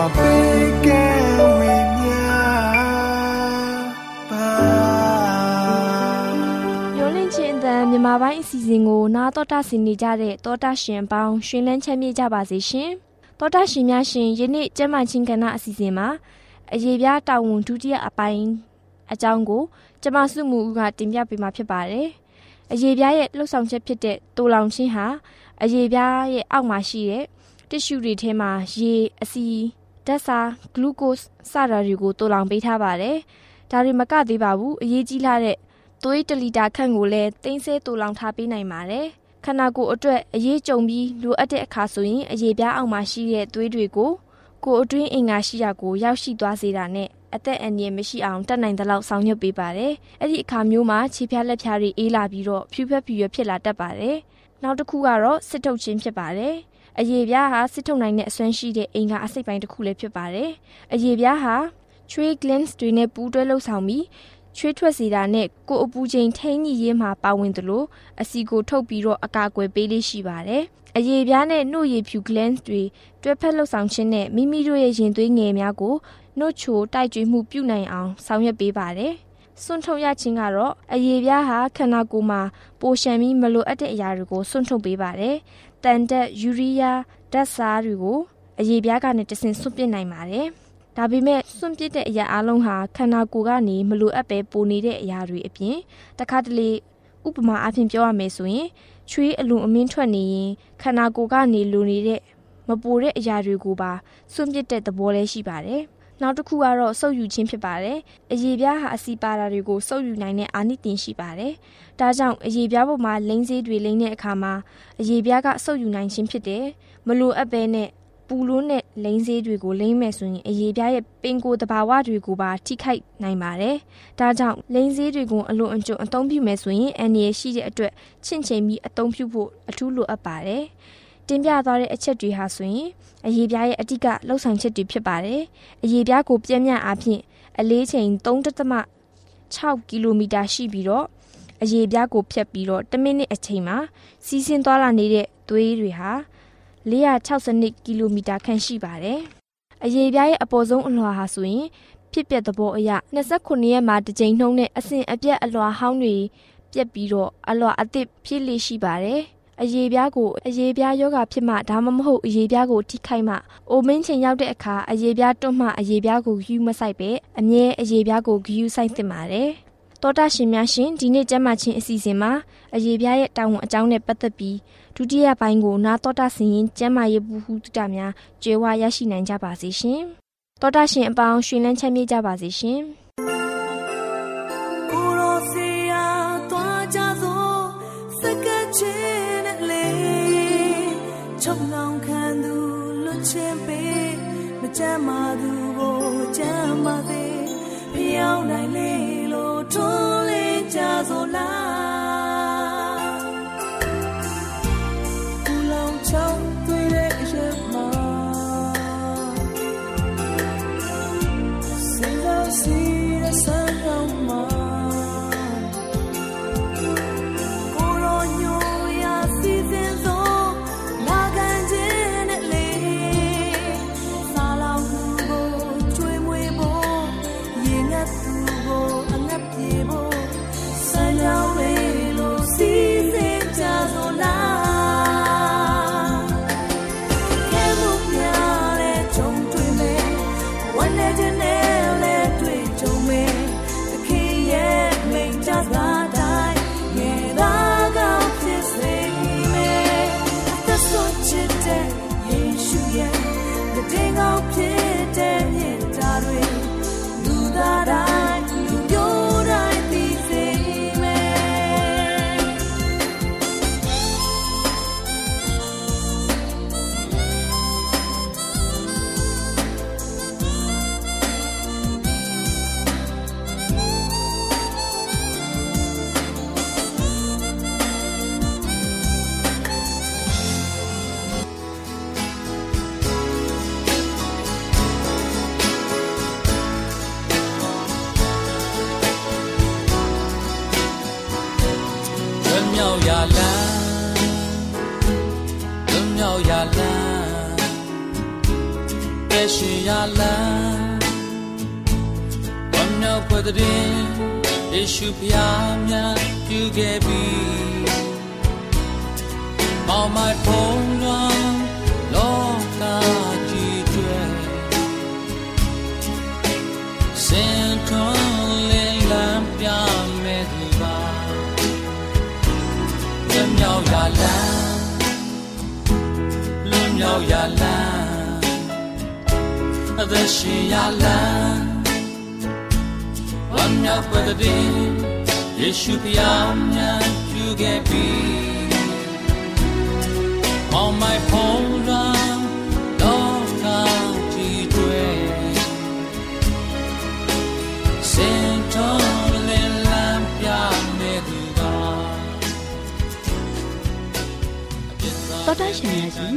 များစွာပေးကဲဝေမျှပါမျောလင့်ချင်းအတန်မြန်မာပိုင်းအစီအစဉ်ကိုနားတော်တာဆင်နေကြတဲ့တောတာရှင်ပေါင်းရှင်လန်းချမ်းမြေ့ကြပါစေရှင်တောတာရှင်များရှင်ယနေ့ကျမ်းမာချင်းကဏ္ဍအစီအစဉ်မှာအရေးပြားတာဝန်ဒုတိယအပိုင်းအကြောင်းကိုကျမစုမှုဦးကတင်ပြပေးမှာဖြစ်ပါတယ်အရေးပြားရဲ့လှုပ်ဆောင်ချက်ဖြစ်တဲ့တိုလောင်ချင်းဟာအရေးပြားရဲ့အောက်မှာရှိတဲ့တစ်ရှူတွေထဲမှာရေအဆီ ဓာတ်စာဂလူကို့စ်စတာတွေကိုတိုလောင်ပေးထားပါတယ်ဒါတွေမကသေးပါဘူးအရေးကြီးလာတဲ့သွေး1လီတာခန့်ကိုလည်းတင်းဆဲတူလောင်ထားပေးနိုင်ပါတယ်။ခန္ဓာကိုယ်အတွက်အရေးကြုံပြီးလိုအပ်တဲ့အခါဆိုရင်အရေးပြားအောက်မှာရှိတဲ့သွေးတွေကိုကိုယ်အတွင်းအင်္ဂါရှိရာကိုရောက်ရှိသွားစေတာနဲ့အသက်အန္တရာယ်မရှိအောင်တတ်နိုင်သလောက်ဆောင်ရွက်ပေးပါတယ်။အဲ့ဒီအခါမျိုးမှာခြေဖြားလက်ဖြားတွေအေးလာပြီးတော့ဖြူဖက်ဖြူရဖြစ်လာတတ်ပါတယ်။နောက်တစ်ခုကတော့စစ်ထုတ်ခြင်းဖြစ်ပါတယ်။ အရေးပြားဟာစစ်ထုတ်နိုင်တဲ့အစွမ်းရှိတဲ့အင်္ဂါအစိတ်ပိုင်းတစ်ခုလည်းဖြစ်ပါတယ်။အရေးပြားဟာချွေး glands တွေနဲ့ပူးတွဲလှုပ်ဆောင်ပြီးချွေးထွက်စေတာနဲ့ကိုယ်အပူချိန်ထိန်းညှိရေးမှာပါဝင်သလိုအစီကိုထုတ်ပြီးတော့အကာအကွယ်ပေးလေးရှိပါတယ်။အရေပြားနဲ့နှုတ်ရည်ဖြူ glands တွေတွဲဖက်လှုပ်ဆောင်ခြင်းနဲ့မိမိတို့ရဲ့ရင်သွေးငယ်များကိုနှုတ်ချိုတိုက်ကျွေးမှုပြုနိုင်အောင်ဆောင်ရွက်ပေးပါတယ်။စွန့်ထုတ်ရခြင်းကတော့အရေပြားဟာခန္ဓာကိုယ်မှာပိုရှံပြီးမလိုအပ်တဲ့အရာတွေကိုစွန့်ထုတ်ပေးပါတယ်။ တန်တက်ယူရီးယားဓာတ်စားတွေကိုအရေပြားကနေတဆင့်စွန့်ပစ်နိုင်ပါတယ်။ဒါပေမဲ့စွန့်ပစ်တဲ့အရာအလုံးဟာခန္ဓာကိုယ်ကနေမလိုအပ်ပဲပိုနေတဲ့အရာတွေအပြင်တခါတလေဥပမာအဖြစ်ပြောရမယ်ဆိုရင်ချွေးအလွန်အမင်းထွက်နေရင်ခန္ဓာကိုယ်ကနေလိုနေတဲ့မပိုတဲ့အရာတွေကိုပါစွန့်ပစ်တဲ့သဘောလည်းရှိပါတယ်။ နောက်တစ်ခုကတော့စုပ်ယူခြင်းဖြစ်ပါတယ်။အရေပြားဟာအစီပါတာတွေကိုစုပ်ယူနိုင်တဲ့အာနိသင်ရှိပါတယ်။ဒါကြောင့်အရေပြားပေါ်မှာလိမ့်စေးတွေလိမ့်တဲ့အခါမှာအရေပြားကစုပ်ယူနိုင်ခြင်းဖြစ်တယ်။မလိုအပ်ပဲနဲ့ပူလို့နဲ့လိမ့်စေးတွေကိုလိမ့်မယ်ဆိုရင်အရေပြားရဲ့ပင်ကိုယ်တဘာဝတွေကိုပါထိခိုက်နိုင်ပါတယ်။ဒါကြောင့်လိမ့်စေးတွေကိုအလွန်အကျွံအသုံးပြုမယ်ဆိုရင်အန္တရာယ်ရှိတဲ့အတွက်ချင့်ချိန်ပြီးအသုံးပြုဖို့အထူးလိုအပ်ပါတယ်။ တင်ပြသွားတဲ့အချက်တွေဟာဆိုရင်အရေပြားရဲ့အတိကလှုပ်ဆောင်ချက်တွေဖြစ်ပါတယ်။အရေပြားကိုပြင်းပြအားဖြင့်အလေးချိန်3.6ကီလိုမီတာရှိပြီးတော့အရေပြားကိုဖြတ်ပြီးတော့10မိနစ်အချိန်မှာစီးဆင်းသွားလာနေတဲ့သွေးတွေဟာ462ကီလိုမီတာခန့်ရှိပါတယ်။အရေပြားရဲ့အပေါ်ဆုံးအလွှာဟာဆိုရင်ဖြစ်ပျက်သဘောအရ29ရက်မှာတစ်ကြိမ်နှုံးနဲ့အစဉ်အပြတ်အလွှာဟောင်းတွေပြက်ပြီးတော့အလွှာအသစ်ဖြစ်လေရှိပါတယ်။ အရေပြားကိုအရေပြားယောဂဖြစ်မှဒါမှမဟုတ်အရေပြားကိုထိခိုက်မှအိုမင်းချိန်ရောက်တဲ့အခါအရေပြားတွန့်မှအရေပြားကိုယူမဆိုင်ပဲအမြဲအရေပြားကိုဂယူဆိုင်သင့်ပါတယ်။တောတာရှင်များရှင်ဒီနေ့ကျမ်းမာခြင်းအစီအစဉ်မှာအရေပြားရဲ့တာဝန်အကြောင်းနဲ့ပတ်သက်ပြီးဒုတိယပိုင်းကိုနာတော်တာဆင်ရင်ကျမ်းမာရေးဘူးဟုတများကျွဲဝရရှိနိုင်ကြပါစေရှင်။တောတာရှင်အပေါင်းရှင်လန်းချမ်းမြေ့ကြပါစေရှင်။ လွတ်ချင်းပေးမကြမ်းမာသူကိုကြမ်းမာသေးဖျောင်းနိုင်လေလို့ထွန်းလေးကြသောလား က်ရလန်းလွန်မြောက်ရလန်းအသက်ရှင်ရလန်းဝမ်းမြောက်ပွေတဲ့ယေရှုဖျားများပြုခဲ့ပြီ on my phone တော်တရှင်များရှင်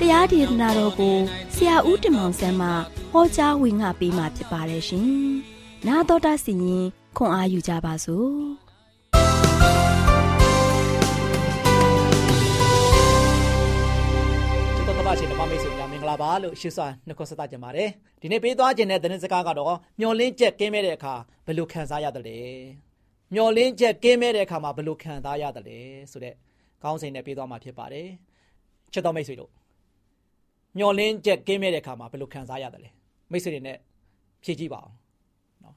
တရားဒေသနာတော်ကိုဆရာဦးတင်မောင်ဆန်းမှဟောကြားဝင်ငါပေးมาဖြစ်ပါတယ်ရှင်။နာတော်တာစီရင်ခွန်အားယူကြပါစို့။ချစ်တော်တမရှင်ဓမ္မမိတ်ဆွေများမင်္ဂလာပါလို့ရှေ့စွာနှုတ်ခွန်းဆက်သကြပါတယ်ဒီနေ့ပေးသွားခြင်းတဲ့သတင်းစကားကတော့မျောလင်းချက်ကင်းမဲ့တဲ့အခါဘယ်လိုခံစားရတယ်လဲမျောလင်းချက်ကင်းမဲ့တဲ့အခါမှာဘယ်လိုခံစားရတယ်လဲဆိုတဲ့ခေါင်းစဉ်နဲ့ပေးသွားမှာဖြစ်ပါတယ် ချစ်တော်မိတ်ဆွေတို့မျောလင်းချက်ကင်းမဲ့တဲ့အခါမှာဘယ်လိုခံစားရတယ်လဲမိတ်ဆွေတွေနဲ့ဖြည့်ကြည့်ပါအောင်နော်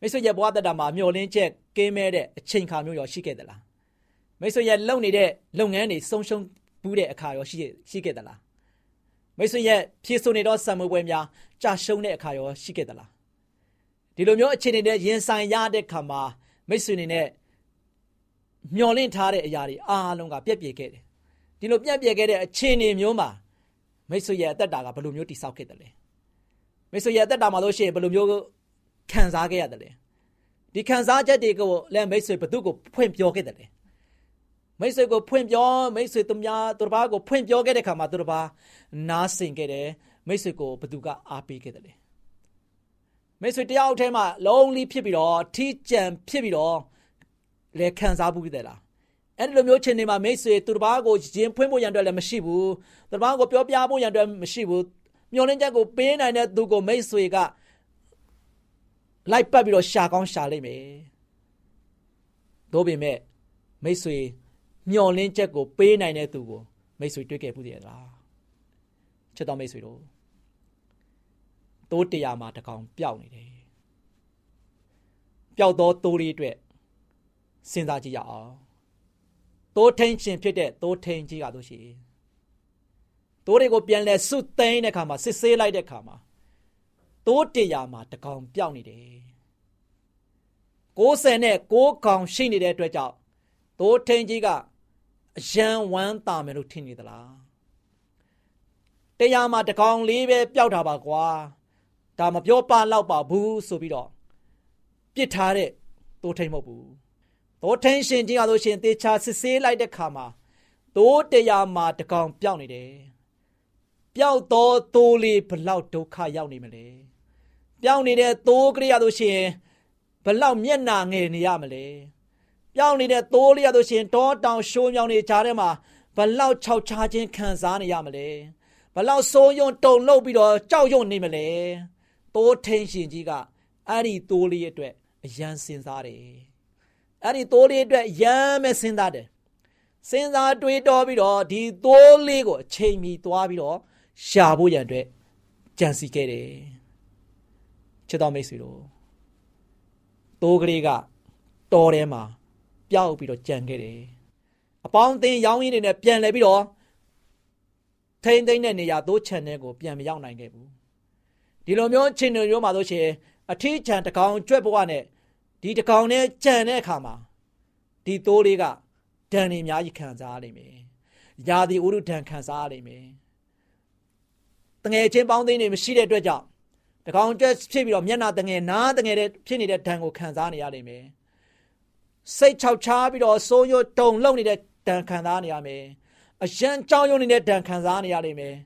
မိတ်ဆွေရဲ့ဘဝတတမှာမျောလင်းချက်ကင်းမဲ့တဲ့အချိန်ခါမျိုးရောရှိခဲ့သလားမိတ်ဆွေရဲ့လုပ်နေတဲ့လုပ်ငန်းတွေဆုံးရှုံးဘူးတဲ့အခါရောရှိရှိခဲ့သလားမိတ်ဆွေရဲ့ဖြည့်ဆို့နေတော့ဆံမွေးပွဲများကြာရှုံးတဲ့အခါရောရှိခဲ့သလားဒီလိုမျိုးအခြေအနေနဲ့ရင်ဆိုင်ရတဲ့ခါမှာမိတ်ဆွေနေနဲ့မျောလင့်ထားတဲ့အရာတွေအားလုံးကပြက်ပြယ်ခဲ့တယ် ဒီလိုပြက်ပြယ်ခဲ့တဲ့အခြေအနေမျိုးမှာမိတ်ဆွေရဲ့အသက်တာကဘယ်လိုမျိုးတိဆောက်ခဲ့တယ်လဲမိတ်ဆွေရဲ့အသက်တာမှာလို့ရှိရင်ဘယ်လိုမျိုးခံစားခဲ့ရတယ်လဲဒီခံစားချက်တွေကိုလည်းမိတ်ဆွေဘသူ့ကိုဖွင့်ပြောခဲ့တယ်လဲမိတ်ဆွေကိုဖွင့်ပြောမိတ်ဆွေသူများသူတစ်ပါးကိုဖွင့်ပြောခဲ့တဲ့ခါမှာသူတစ်ပါးနားဆင်ခဲ့တယ်မိတ်ဆွေကိုဘသူကအားပေးခဲ့တယ်လေမိတ်ဆွေတယောက်တည်းမှာလုံးလီဖြစ်ပြီးတော့ထီးကြံဖြစ်ပြီးတော့လဲခံစားဘူးတဲ့လား အဲ့ဒီလိုမျိုးချိန်နေမှာမိတ်ဆွေသူတစ်ပါးကိုရင်ဖွင့်ဖို့ရန်အတွက်လည်းမရှိဘူးသူတစ်ပါးကိုပြောပြဖို့ရန်အတွက်မရှိဘူးမျောလင်းချက်ကိုပေးနိုင်တဲ့သူကိုမိတ်ဆွေကလိုက်ပတ်ပြီးတော့ရှာကောင်းရှာလိုက်မယ်တို့ပေမဲ့မိတ်ဆွေမျောလင်းချက်ကိုပေးနိုင်တဲ့သူကိုမိတ်ဆွေတွေ့ခဲ့ဘူးတဲ့လားချစ်တော်မိတ်ဆွေတို့တိုးတရာမှာတကောင်ပျောက်နေတယ်ပျောက်သောတိုးလေးအတွက်စဉ်းစားကြည့်ရအောင် တိုးထင်းရှင်ဖြစ်တဲ့တိုးထင်းကြီးကတို့ရှိတိုးတွေကိုပြန်လဲစွတ်သိမ်းတဲ့ခါမှာစစ်ဆေးလိုက်တဲ့ခါမှာတိုးတရာမှာတကောင်ပျောက်နေတယ်60နဲ့6ကောင်ရှိနေတဲ့အတွက်ကြောင့်တိုးထင်းကြီးကအယံဝမ်းတာမယ်လို့ထင်နေသလားတရားမှာတကောင်လေးပဲပျောက်တာပါကွာဒါမပြောပါတော့ပါဘူးဆိုပြီးတော့ပြစ်ထားတဲ့သိုးထိန်မဟုတ်ဘူး သိုးထိန်ရှင်ကြီးကလို့ရှင်တေချာစစ်ဆေးလိုက်တဲ့ခါမှာသိုးတရားမှာတကောင်ပျောက်နေတယ်ပျောက်တော့သိုးလေးဘလောက်ဒုက္ခရောက်နေမလဲပျောက်နေတဲ့သိုးကလေးရလို့ရှင်ဘလောက်မျက်နာငယ်နေရမလဲပြောင်းနေတဲ့သိုးလေးရလို့ရှင်တောတောင်ရှိုးမြောင်နေကြားထဲမှာဘလောက်ခြောက်ခြားခြင်းခံစားနေရမလဲဘလောက်စိုးရုံတုန်လှုပ်ပြီးတော့ကြောက်ရွံ့နေမလဲသိုးထင်းရှင်ကြီးကအဲ့ဒီသိုးလေးအတွက်အယံစင်စားတယ် အဲ့ဒီသိုးလေးအတွက်ရမ်းမဲ့စဉ်းစားတယ်စဉ်းစားတွေးတောပြီးတော့ဒီသိုးလေးကိုအချိန်မီသွားပြီးတော့ရှာဖို့ရန်အတွက်ကြံစီခဲ့တယ်ချစ်တော်မိတ်ဆွေတို့သိုးကလေးကတော်ထဲမှာပျောက်ပြီးတော့ကြံခဲ့တယ်။အပေါင်းအသင်းရောင်းရင်းတွေနဲ့ပြန်လဲပြီးတော့ထိမ့်သိမ့်တဲ့နေရာသိုးချန်တဲ့ကိုပြန်မရောက်နိုင်ခဲ့ဘူး။ဒီလိုမျိုးချင်းတွေမျိုးမှာဆိုရှင်အထီးချန်တကောင်ကြွက်ဘဝနဲ့ ဒီတကောင်နဲ့ကြံတဲ့အခါမှာဒီသိုးလေးကဒဏ်တွေအများကြီးခံစားရလိမ့်မယ်။ယာဒီဥရုဒဏ်ခံစားရလိမ့်မယ်။တငယ်ချင်းပေါင်းသိန်းတွေမရှိတဲ့အတွက်ကြောင့်တကောင်ကြွက်ဖြစ်ပြီးတော့မျက်နှာတငယ်နားတငယ်တဲ့ဖြစ်နေတဲ့ဒဏ်ကိုခံစားနေရလိမ့်မယ်။စိတ်ချောက်ချားပြီးတော့စိုးရွတုံလုံနေတဲ့ဒဏ်ခံစားနေရမယ်အရန်ကြောက်ရွံ့နေတဲ့ဒဏ်ခံစားနေရလိမ့်မယ်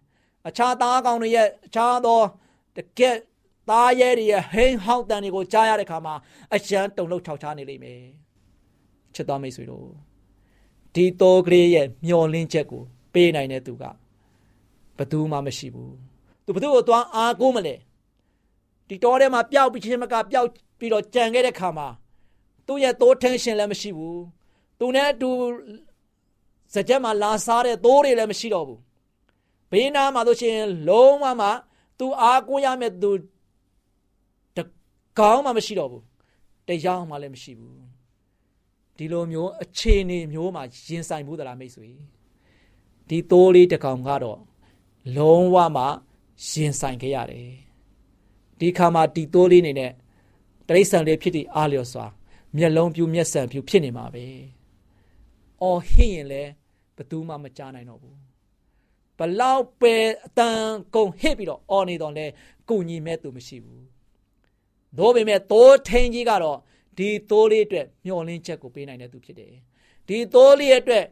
အခြားသားကောင်တွေရဲ့အခြားသောတကက် သားရဲတွေရဲ့ဟိန်းဟောက်တန်တွေကိုကြားရတဲ့ခါမှာအရန်တုံလုံချောက်ချားနေလိမ့်မယ်ချစ်တော်မိတ်ဆွေတို့ဒီတော်ကလေးရဲ့မျောလင်းချက်ကို ပေးနိုင်တဲ့သူကဘယ်သူမှမရှိဘူးသူဘသူ့ကိုသွားအားကိုးမလဲဒီတောထဲမှာပျောက်ပြီးချင်းမကပျောက်ပြီးတော့ကြံခဲ့တဲ့ခါမှာသူ့ရဲ့သိုးထင်းရှင်လည်းမရှိဘူးသူနဲ့အတူစကြက်မှာလာစားတဲ့သိုးတွေလည်းမရှိတော့ဘူးဘေးနားမှာဆိုရှင်လုံးဝမှသူအားကိုးရမယ့်သူတ ကောင်းမှမရှိတော့ဘူးတရားမှလည်းမရှိဘူးဒီလိုမျိုးအခြေအနေမျိုးမှာရင်ဆိုင်မှုသလားမိတ်ဆွေဒီသိုးလေးတကောင်ကတော့လုံးဝမှရင်ဆိုင်ခဲ့ရတယ်ဒီခါမှာဒီသိုးလေးနေနဲ့တရိษံလေးဖြစ်တည်အားလျော်စွာမျက်လုံးပြူမျက်စံပြူဖြစ်နေမှာပဲအော်ဟင့်ရင်လည်းဘသူမှမကြားနိုင်တော့ဘူးဘလောက်ပဲအတန်ကုန်ဟစ်ပြီးတော့အော်နေတော့လဲကုညီမဲ့သူမရှိဘူး။ သို့ပေမဲ့သိုးထင်းကြီးကတော့ဒီသိုးလေးအတွက်မျောလင်းချက်ကိုပေးနိုင်တဲ့သူဖြစ်တယ်။ဒီသိုးလေးအတွက်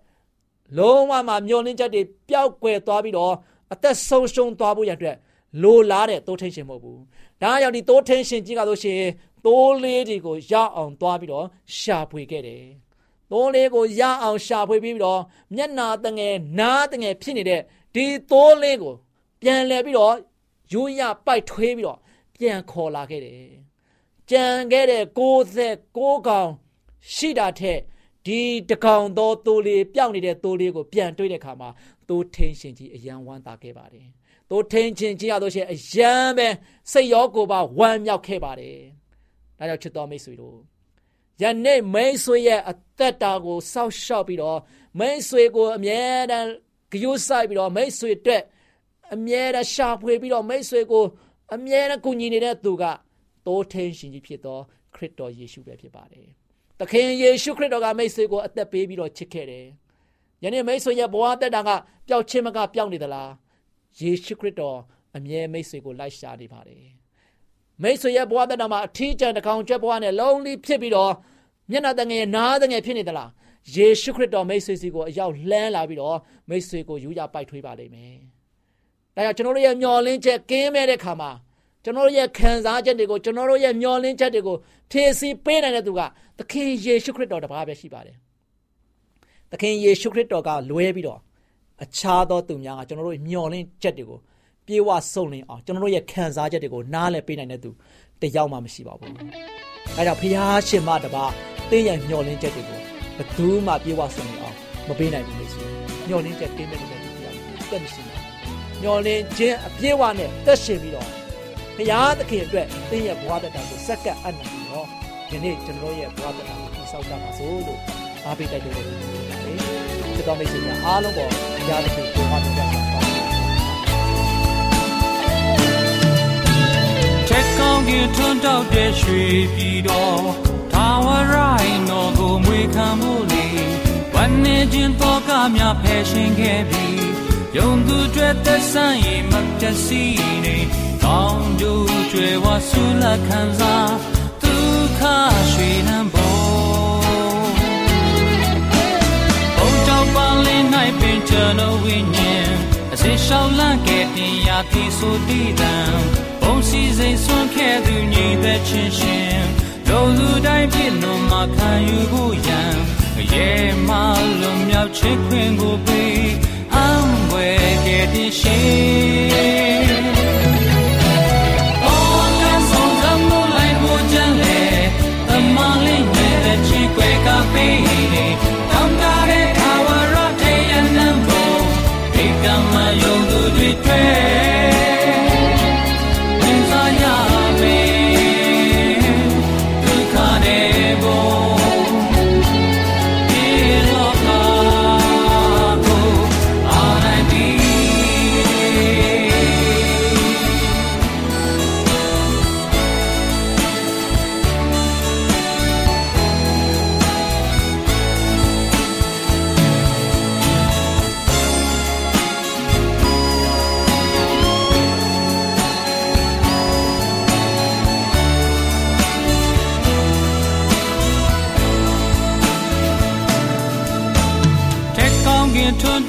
လုံးဝမှမျောလင်းချက်တွေပျောက်ကွယ်သွားပြီးတော့အသက်ဆုံးရှုံးသွားဖို့ရတဲ့လိုလားတဲ့သိုးထင်းရှင်မဟုတ်ဘူး။ဒါကြောင့်ဒီသိုးထင်းရှင်ကြီးကဆိုရှင်သိုးလေးတွေကိုရအောင်သွားပြီးတော့ရှာဖွေခဲ့တယ်။သိုးလေးကိုရအောင်ရှာဖွေပြီးတော့မျက်နာတငယ်နားတငယ်ဖြစ်နေတဲ့ဒီသိုးလေးကို ပြန်လဲပြီးတော့ရိုးရပိုက်ထွေးပြီးတော့ပြန်ခေါ်လာခဲ့တယ်။ ကြံခဲ့တဲ့69ကောင်ရှိတာထက်ဒီတကောင်သောသိုးလေးပျောက်နေတဲ့သိုးလေးကိုပြန်တွေးတဲ့အခါမှာသိုးထင်းရှင်ကြီးအယံဝမ်းသာခဲ့ပါတယ်။သိုးထင်းချင်းကြီးရတော့ရှင်အယံပဲစိတ်ရောကိုယ်ပါဝမ်းမြောက်ခဲ့ပါတယ်။ဒါကြောင့်ချစ်တော်မိတ်ဆွေတို့ယနေ့မိတ်ဆွေရဲ့အသက်တာကိုစောက်ရှောက်ပြီးတော့မိတ်ဆွေကိုအမြဲတမ်းဂယုဆိုင်ပြီးတော့မိတ်ဆွေအတွက်အမြဲတမ်းရှာဖွေပြီးတော့မိတ်ဆွေကိုအမြဲတမ်းကူညီနေတဲ့သူက တိုးထင်းရှင်ကြီးဖြစ်သောခရစ်တော်ယေရှုပဲဖြစ်ပါတယ်။သခင်ယေရှုခရစ်တော်ကမိတ်ဆွေကိုအသက်ပေးပြီးတော့ချစ်ခဲ့တယ်။ယနေ့မိတ်ဆွေရဲ့ဘဝတက်တာကပျောက်ခြင်းမကပျောက်နေသလား။ယေရှုခရစ်တော်အမြဲမိတ်ဆွေကိုလိုက်ရှာနေပါတယ်။မိတ်ဆွေရဲ့ဘဝတက်တာမှာအထီးကျန်တစ်ကောင်ချက်ဘဝနဲ့လုံးလီဖြစ်ပြီးတော့မျက်နှာတငယ်နားတငယ်ဖြစ်နေသလား။ယေရှုခရစ်တော်မိတ်ဆွေစီကိုအရောက်လှမ်းလာပြီးတော့မိတ်ဆွေကိုယူရပိုက်ထွေးပါလိမ့်မယ်။ဒါကြောင့်ကျွန်တော်တို့ရဲ့မျော်လင့်ချက်ကင်းမဲ့တဲ့ခါမှာ ကျွန်တော်တို့ရဲ့ခံစားချက်တွေကိုကျွန်တော်တို့ရဲ့မျော်လင့်ချက်တွေကိုဖြည့်ဆည်းပေးနိုင်တဲ့သူကသခင်ယေရှုခရစ်တော်တပါးပဲရှိပါတယ်။သခင်ယေရှုခရစ်တော်ကလွဲပြီးတော့အခြားသောသူများကကျွန်တော်တို့မျော်လင့်ချက်တွေကိုပြေဝဆုံလင်အောင်ကျွန်တော်တို့ရဲ့ခံစားချက်တွေကိုနားလည်ပေးနိုင်တဲ့သူတယောက်မှမရှိပါဘူး။အဲကြောင့်ဖခင်ရှင်မတပါးတင်းရဲ့မျော်လင့်ချက်တွေကိုဘယ်သူမှပြေဝဆုံနေအောင်မပေးနိုင်ဘူးလေဆိုညှော်လင်းချက်ကင်းမဲ့တဲ့လူတွေတက်မရှိဘူးညှော်လင်းခြင်းအပြည့်ဝနဲ့တက်ရှင်ပြီးတော့ ဘုရားသခင်အတွက်သင်ရဲ့ဘဝတတကိုစက္ကပ်အပ်နိုင်ပြီးတော့ဒီနေ့ကျွန်တော်ရဲ့ဘဝတတကိုတည်ဆောက်ကြပါစို့လို့အားပေးတိုက်တွန်းနေပါတယ်။ဒီတော်မိတ်ဆွေများအားလုံးပေါ်ဘုရားသခင်ကိုပါပြကြပါပါ။ချက်ကောင်းကင်ထွန်းတောက်တဲ့ရွှေပြည်တော်ထာဝရိုင်းတော်ကိုမွေခံမှုလေဝမ်းနေခြင်းတော့ကများဖယ်ရှင်ခဲ့ပြီယုံသူတွေသက်ဆိုင်ရင်မပျက်စီးနေ ကောင်းကျိုးကျွယ်ဝဆူလက်ခံစားဒုက္ခရွှေနှံပေါ်ဘုံကြောင့်ပါလင်း၌ပင်ကျွန်တော်ဝိညာဉ်အစေရှောင်းလန့်ခဲ့တင်ရာတိဆိုတည်တံဘုံစီစိမ်ဆွန့်ခဲ့သူညီသက်ချင်းရှင်တို့လူတိုင်းပြည့်လို့မခံယူဖို့ရန်ရဲမလုံးမြောက်ချစ်ခွင်ကိုပေးအံွယ်ခဲ့တဲ့ရှင်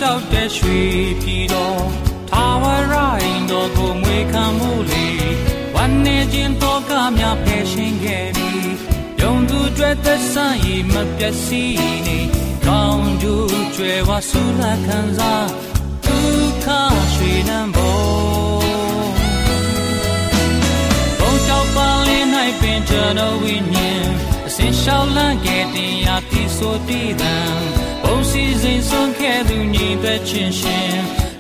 တောက်တဲ့ရွှေပြည်တော်ထာဝရရင်တော်ကိုမွေးခံမှုလေဝန်နေခြင်းတော်ကများဖယ်ရှင်ခဲ့ပြီယုံသူကြွယ်သက်ဆိုင်မပျက်စီးနေကောင်းကျိုးကြွယ်ဝဆူလာခံစားဒုက္ခရွှေနံဘောဘုံကြောက်ပါလင်း၌ပင်ကျွန်တော်ဝိညာဉ်အစင်ရှောင်းလန့်ခဲ့တင်ရာတိဆိုတည်တံ ဘုံစီစဉ်ဆုံးခဲ့သူညီသက်ချင်းရှင်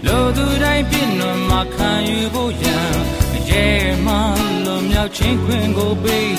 လို့သူတိုင်းပြည့်နှံမှာခံယူဖို့ရန်ရဲမှလွန်မြောက်ခြင်းခွင့်ကိုပေး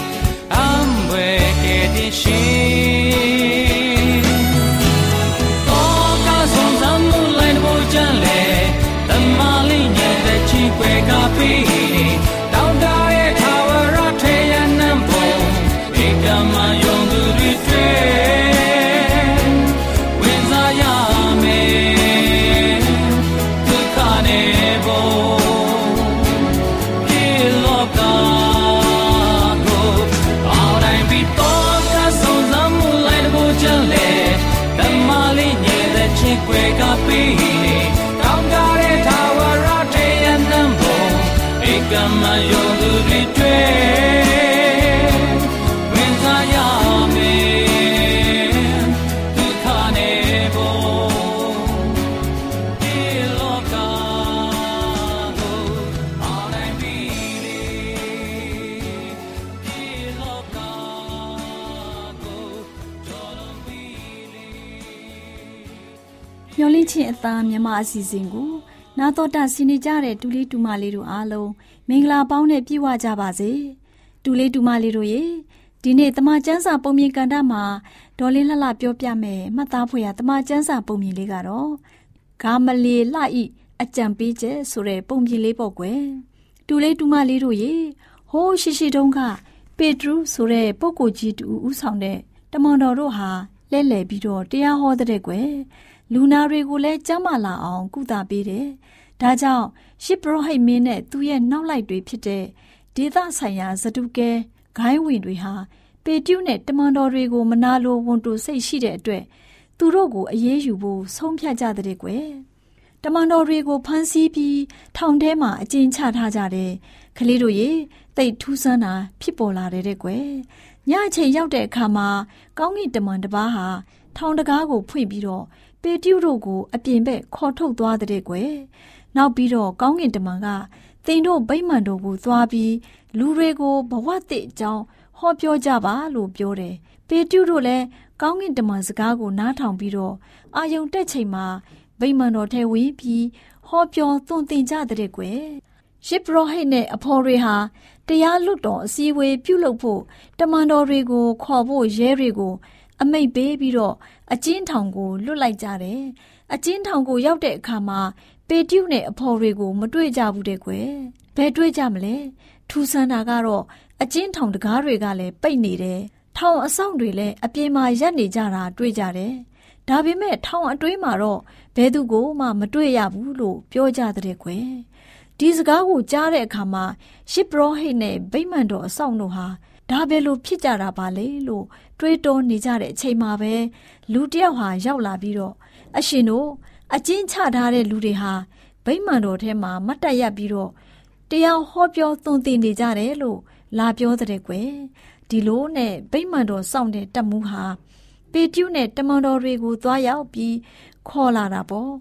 လင့်ချင်းအသားမြမအစီအစဉ်ကိုနာတော်တာဆင်းနေကြတဲ့တူလေးတူမလေးတို့အားလုံးမင်္ဂလာပေါင်းနဲ့ပြည့်ဝကြပါစေတူလေးတူမလေးတို့ရေဒီနေ့တမချန်းစာပုံမြင်ကန်တာမှာဒေါ်လေးလှလှပြောပြမယ်မှတ်သားဖွယ်ရတမချန်းစာပုံမြင်လေးကတော့ဂါမလီလှဤအကြံပေးချက်ဆိုတဲ့ပုံမြင်လေးပေါ့ကွယ်တူလေးတူမလေးတို့ရေဟိုးရှိရှိတုန်းကပေတရုဆိုတဲ့ပုဂ္ဂိုလ်ကြီးတူဦးဆောင်တဲ့တမန်တော်တို့ဟာလဲလှယ်ပြီးတော့တရားဟောတဲ့ကွယ် လူနာတွေကိုလည်းကြမ်းမာလာအောင် ကုသပေးတယ်။ဒါကြောင့်ရှစ်ပရောဟိတ်မင်းနဲ့သူ့ရဲ့နောက်လိုက်တွေဖြစ်တဲ့ဒေသဆိုင်ရာဇတုကဲဂိုင်းဝင်တွေဟာပေတရုနဲ့တမန်တော်တွေကိုမနာလိုဝန်တိုစိတ်ရှိတဲ့အတွက်သူတို့ကိုအေးအေးယူဖို့ဆုံးဖြတ်ကြတဲ့ကွယ်။တမန်တော်တွေကိုဖမ်းဆီးပြီးထောင်ထဲမှာအကျဉ်းချထားကြတယ်။ကလေးတို့ရေတိတ်ထူးဆန်းတာဖြစ်ပေါ်လာတဲ့တဲ့ကွယ်။ညအချိန်ရောက်တဲ့အခါမှာကောင်းကင်တမန်တစ်ပါးဟာထောင်တကားကိုဖွင့်ပြီးတော့ ပေတရုတို့ကိုအပြင်ဘက်ခေါ်ထုတ်သွားတဲ့ကွယ်။နောက်ပြီးတော့ကောင်းကင်တမန်ကသင်တို့ဗိမ္မာန်တို့ကိုသွားပြီးလူတွေကိုဘဝသစ်အကြောင်းဟောပြောကြပါလို့ပြောတယ်။ပေတရုတို့လည်းကောင်းကင်တမန်စကားကိုနားထောင်ပြီးတော့အာယုံတက်ချိန်မှာဗိမ္မာန်တော်ထဲဝင်ပြီးဟောပြောသွန်သင်ကြတဲ့ကွယ်။ရှစ်ပရောဟိတ်နဲ့အဖော်တွေဟာတရားလွတ်တော်အစည်းအဝေးပြုလုပ်ဖို့တမန်တော်တွေကိုခေါ်ဖို့ရဲတွေကို အမိတ်ပေးပြီးတော့အကျဉ်းထောင်ကိုလွတ်လိုက်ကြတယ်။အကျဉ်းထောင်ကိုရောက်တဲ့အခါမှာပေတရုနဲ့အဖော်တွေကိုမတွေ့ကြဘူးတဲ့ကွယ်။ဘယ်တွေ့ကြမလဲ။ထူဆန်းတာကတော့အကျဉ်းထောင်တကားတွေကလည်းပိတ်နေတယ်။ထောင်အဆောင်တွေလည်းအပြင်မှာရပ်နေကြတာတွေ့ကြတယ်။ဒါပေမဲ့ထောင်အတွင်းမှာတော့ဘယ်သူကိုမှမတွေ့ရဘူးလို့ပြောကြတဲ့ကွယ်။ဒီစကားကိုကြားတဲ့အခါမှာရှစ်ပရောဟိတ်နဲ့ဗိမ္မာန်တော်အဆောင်တို့ဟာဒါပဲလို့ဖြစ်ကြတာပါလေလို့ တွေးတောနေကြတဲ့အချိန်မှာပဲလူတယောက်ဟာရောက်လာပြီးတော့အရှင်တို့အကျဉ်းချထားတဲ့လူတွေဟာဗိမ္မာန်တော်ထဲမှာမတ်တက်ရပြီးတော့တရားဟောပြောသွန်သင်နေကြတယ်လို့လာပြောတဲ့ကွယ်ဒီလိုနဲ့ဗိမ္မာန်တော်စောင့်တဲ့တက်မှုဟာပေတျုနဲ့တမန်တော်တွေကိုသွားရောက်ပြီးခေါ်လာတာပေါ့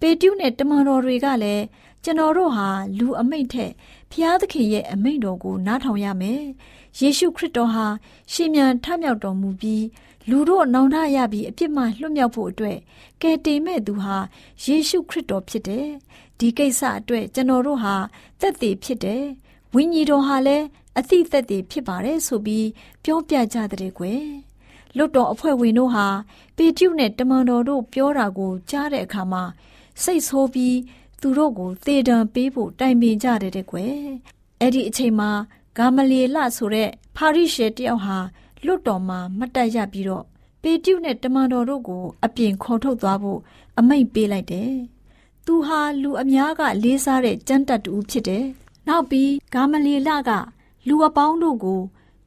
ပေတျုနဲ့တမန်တော်တွေကလည်းကျွန်တော်တို့ဟာလူအမိတ်ထက်ဖျားသခင်ရဲ့အမိန့်တော်ကိုနားထောင်ရမယ်။ ယေရှုခရစ်တော်ဟာရှင်မြန်ထမြောက်တော်မူပြီးလူတို့နောင်တရပြီးအပြစ်မှလွတ်မြောက်ဖို့အတွက်ကယ်တင်မဲ့သူဟာယေရှုခရစ်တော်ဖြစ်တယ်။ဒီကိစ္စအတွက်ကျွန်တော်တို့ဟာသက်သေဖြစ်တယ်။ဝိညာဉ်တော်ဟာလည်းအသိသက်သေဖြစ်ပါတယ်ဆိုပြီးပြောပြကြတဲ့ကွယ်။လွတ်တော်အဖွဲ့ဝင်တို့ဟာပေတျုနဲ့တမန်တော်တို့ပြောတာကိုကြားတဲ့အခါမှာစိတ်ဆိုးပြီးသူတို့ကိုသေဒဏ်ပေးဖို့တိုင်ပင်ကြတယ်တဲ့ကွယ်အဲ့ဒီအချိန်မှာ ဂါမလီလဆိုတဲ့ဖာရိရှဲတယောက်ဟာလွတ်တော်မှာမတ်တက်ရပြီးတော့ပေတျုနဲ့တမန်တော်တို့ကိုအပြင်ခေါ်ထုတ်သွားဖို့အမိန့်ပေးလိုက်တယ်။သူဟာလူအများကလေးစားတဲ့ကျမ်းတတ်တူဖြစ်တယ်။နောက်ပြီးဂါမလီလကလူအပေါင်းတို့ကို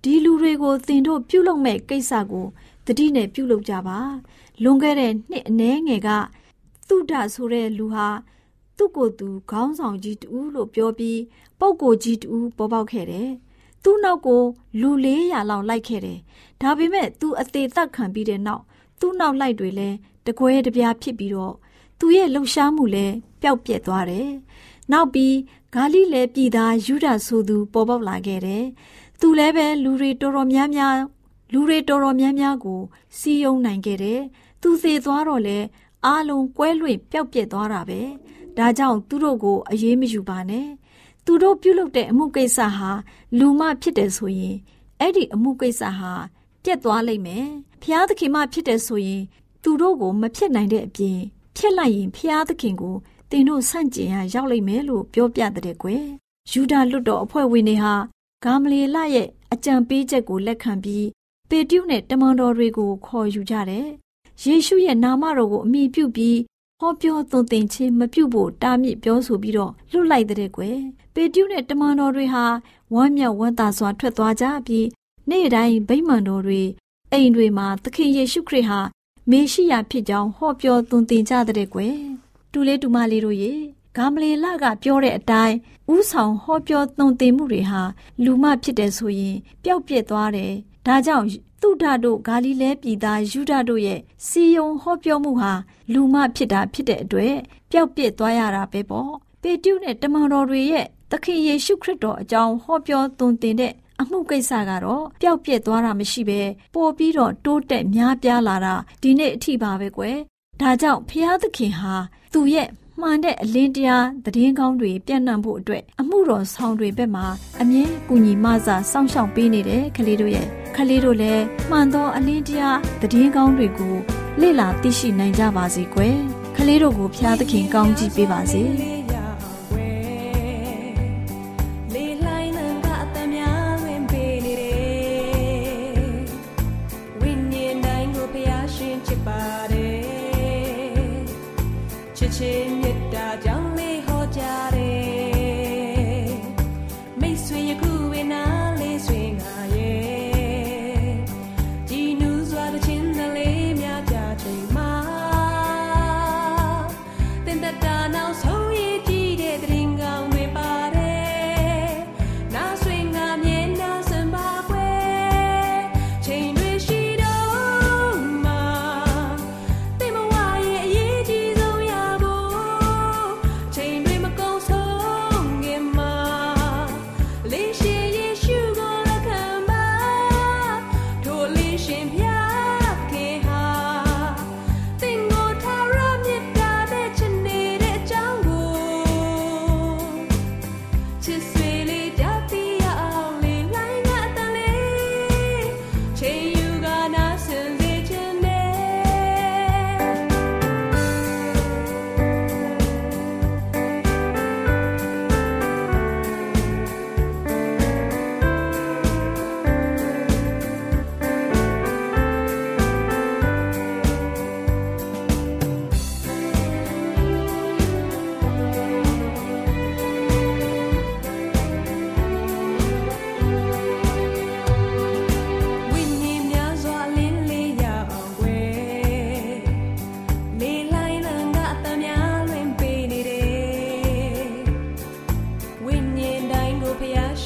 ဒီလူတွေကိုသင်တို့ပြုလုပ်မဲ့ကိစ္စကိုတတိနဲ့ပြုလုပ်ကြပါ။လွန်ခဲ့တဲ့နှစ်အနည်းငယ်ကသုဒဆိုတဲ့လူဟာ သူ့ကိုယ်သူခေါင်းဆောင်ကြီးတူလို့ပြောပြီးပုပ်ကိုကြီးတူပေါ်ပေါက်ခဲ့တယ်။သူ့နောက်ကိုလူ400လောက်လိုက်ခဲ့တယ်။ဒါပေမဲ့သူအသေးသက်ခံပြီးတဲ့နောက်သူ့နောက်လိုက်တွေလည်းတကွဲတပြားဖြစ်ပြီးတော့သူရဲ့လှုပ်ရှားမှုလည်းပျောက်ပြက်သွားတယ်။နောက်ပြီးဂါလိလဲပြည်သားယူဒဆိုသူပေါ်ပေါက်လာခဲ့တယ်။သူလည်းပဲလူတွေတော်တော်များများလူတွေတော်တော်များများကိုစီယုံနိုင်ခဲ့တယ်သူသေသွားတော့လေအားလုံးကွဲလွင့်ပျောက်ပြက်သွားတာပဲ ဒါကြောင့်သူတို့ကိုအေးမယူပါနဲ့သူတို့ပြုလုပ်တဲ့အမှုကိစ္စဟာလူမဖြစ်တယ်ဆိုရင်အဲ့ဒီအမှုကိစ္စဟာပြက်သွားလိမ့်မယ်ဖျားသခင်မဖြစ်တယ်ဆိုရင် သူတို့ကိုမဖြစ်နိုင်တဲ့အပြင်ဖြစ်လိုက်ရင်ဖျားသခင်ကိုတင်တို့ဆန့်ကျင်ရရောက်လိမ့်မယ်လို့ပြောပြတဲ့ကွယ်ယူဒာလွတ်တော်အဖွဲ့ဝင်တွေဟာဂါမလီလရဲ့အကြံပေးချက်ကိုလက်ခံပြီးပေတျုနဲ့တမန်တော်တွေကိုခေါ်ယူကြတယ်ယေရှုရဲ့နာမတော်ကိုအမိပြုပြီး ဟောပြောသွန်သင်ခြင်းမပြုဖို့တားမြစ်ပြောဆိုပြီးတော့လွတ်လိုက်တဲ့ကွယ်ပေတျုနဲ့တမန်တော်တွေဟာဝမ်းမြောက်ဝမ်းသာစွာထွက်သွားကြပြီးနေ့တိုင်းဗိမာန်တော်တွေအိမ်တွေမှာသခင်ယေရှုခရစ်ဟာမေရှိယဖြစ်ကြောင်းဟောပြောသွန်သင်ကြတဲ့ကွယ်တူလေးတူမလေးတို့ရေဂါမလီလကပြောတဲ့အတိုင်းဥဆောင်ဟောပြောသွန်သင်မှုတွေဟာလူမဖြစ်တယ်ဆိုရင်ပျောက်ပြက်သွားတယ်ဒါကြောင့် သုဒတို့ဂါလိလဲပြည်သားယူဒတို့ရဲ့စီယုံဟောပြောမှုဟာလူမဖြစ်တာဖြစ်တဲ့အတွက်ပျောက်ပြက်သွားရတာပဲပေါ့ပေတျုနဲ့တမန်တော်တွေရဲ့သခင်ယေရှုခရစ်တော်အကြောင်းဟောပြောသွန်သင်တဲ့အမှုကိစ္စကတော့ပျောက်ပြက်သွားတာမရှိပဲပို့ပြီးတော့တိုးတက်များပြားလာတာဒီနေ့အထိပါပဲကွယ်ဒါကြောင့်ဖျားသခင်ဟာသူ့ရဲ့ မှန်တဲ့အလင်းတရားသတင်းကောင်းတွေပြန့်နှံ့ဖို့အတွက်အမှုတော်ဆောင်တွေဘက်မှာအမြဲကူညီမဆာစောင့်ရှောက်ပေးနေတဲ့ကလေးတို့ရဲ့ကလေးတို့လည်းမှန်သောအလင်းတရားသတင်းကောင်းတွေကိုလေ့လာသိရှိနိုင်ကြပါစေကွယ်ကလေးတို့ကိုဖျားသခင်ကောင်းချီးပေးပါစေ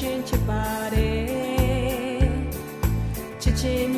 တော်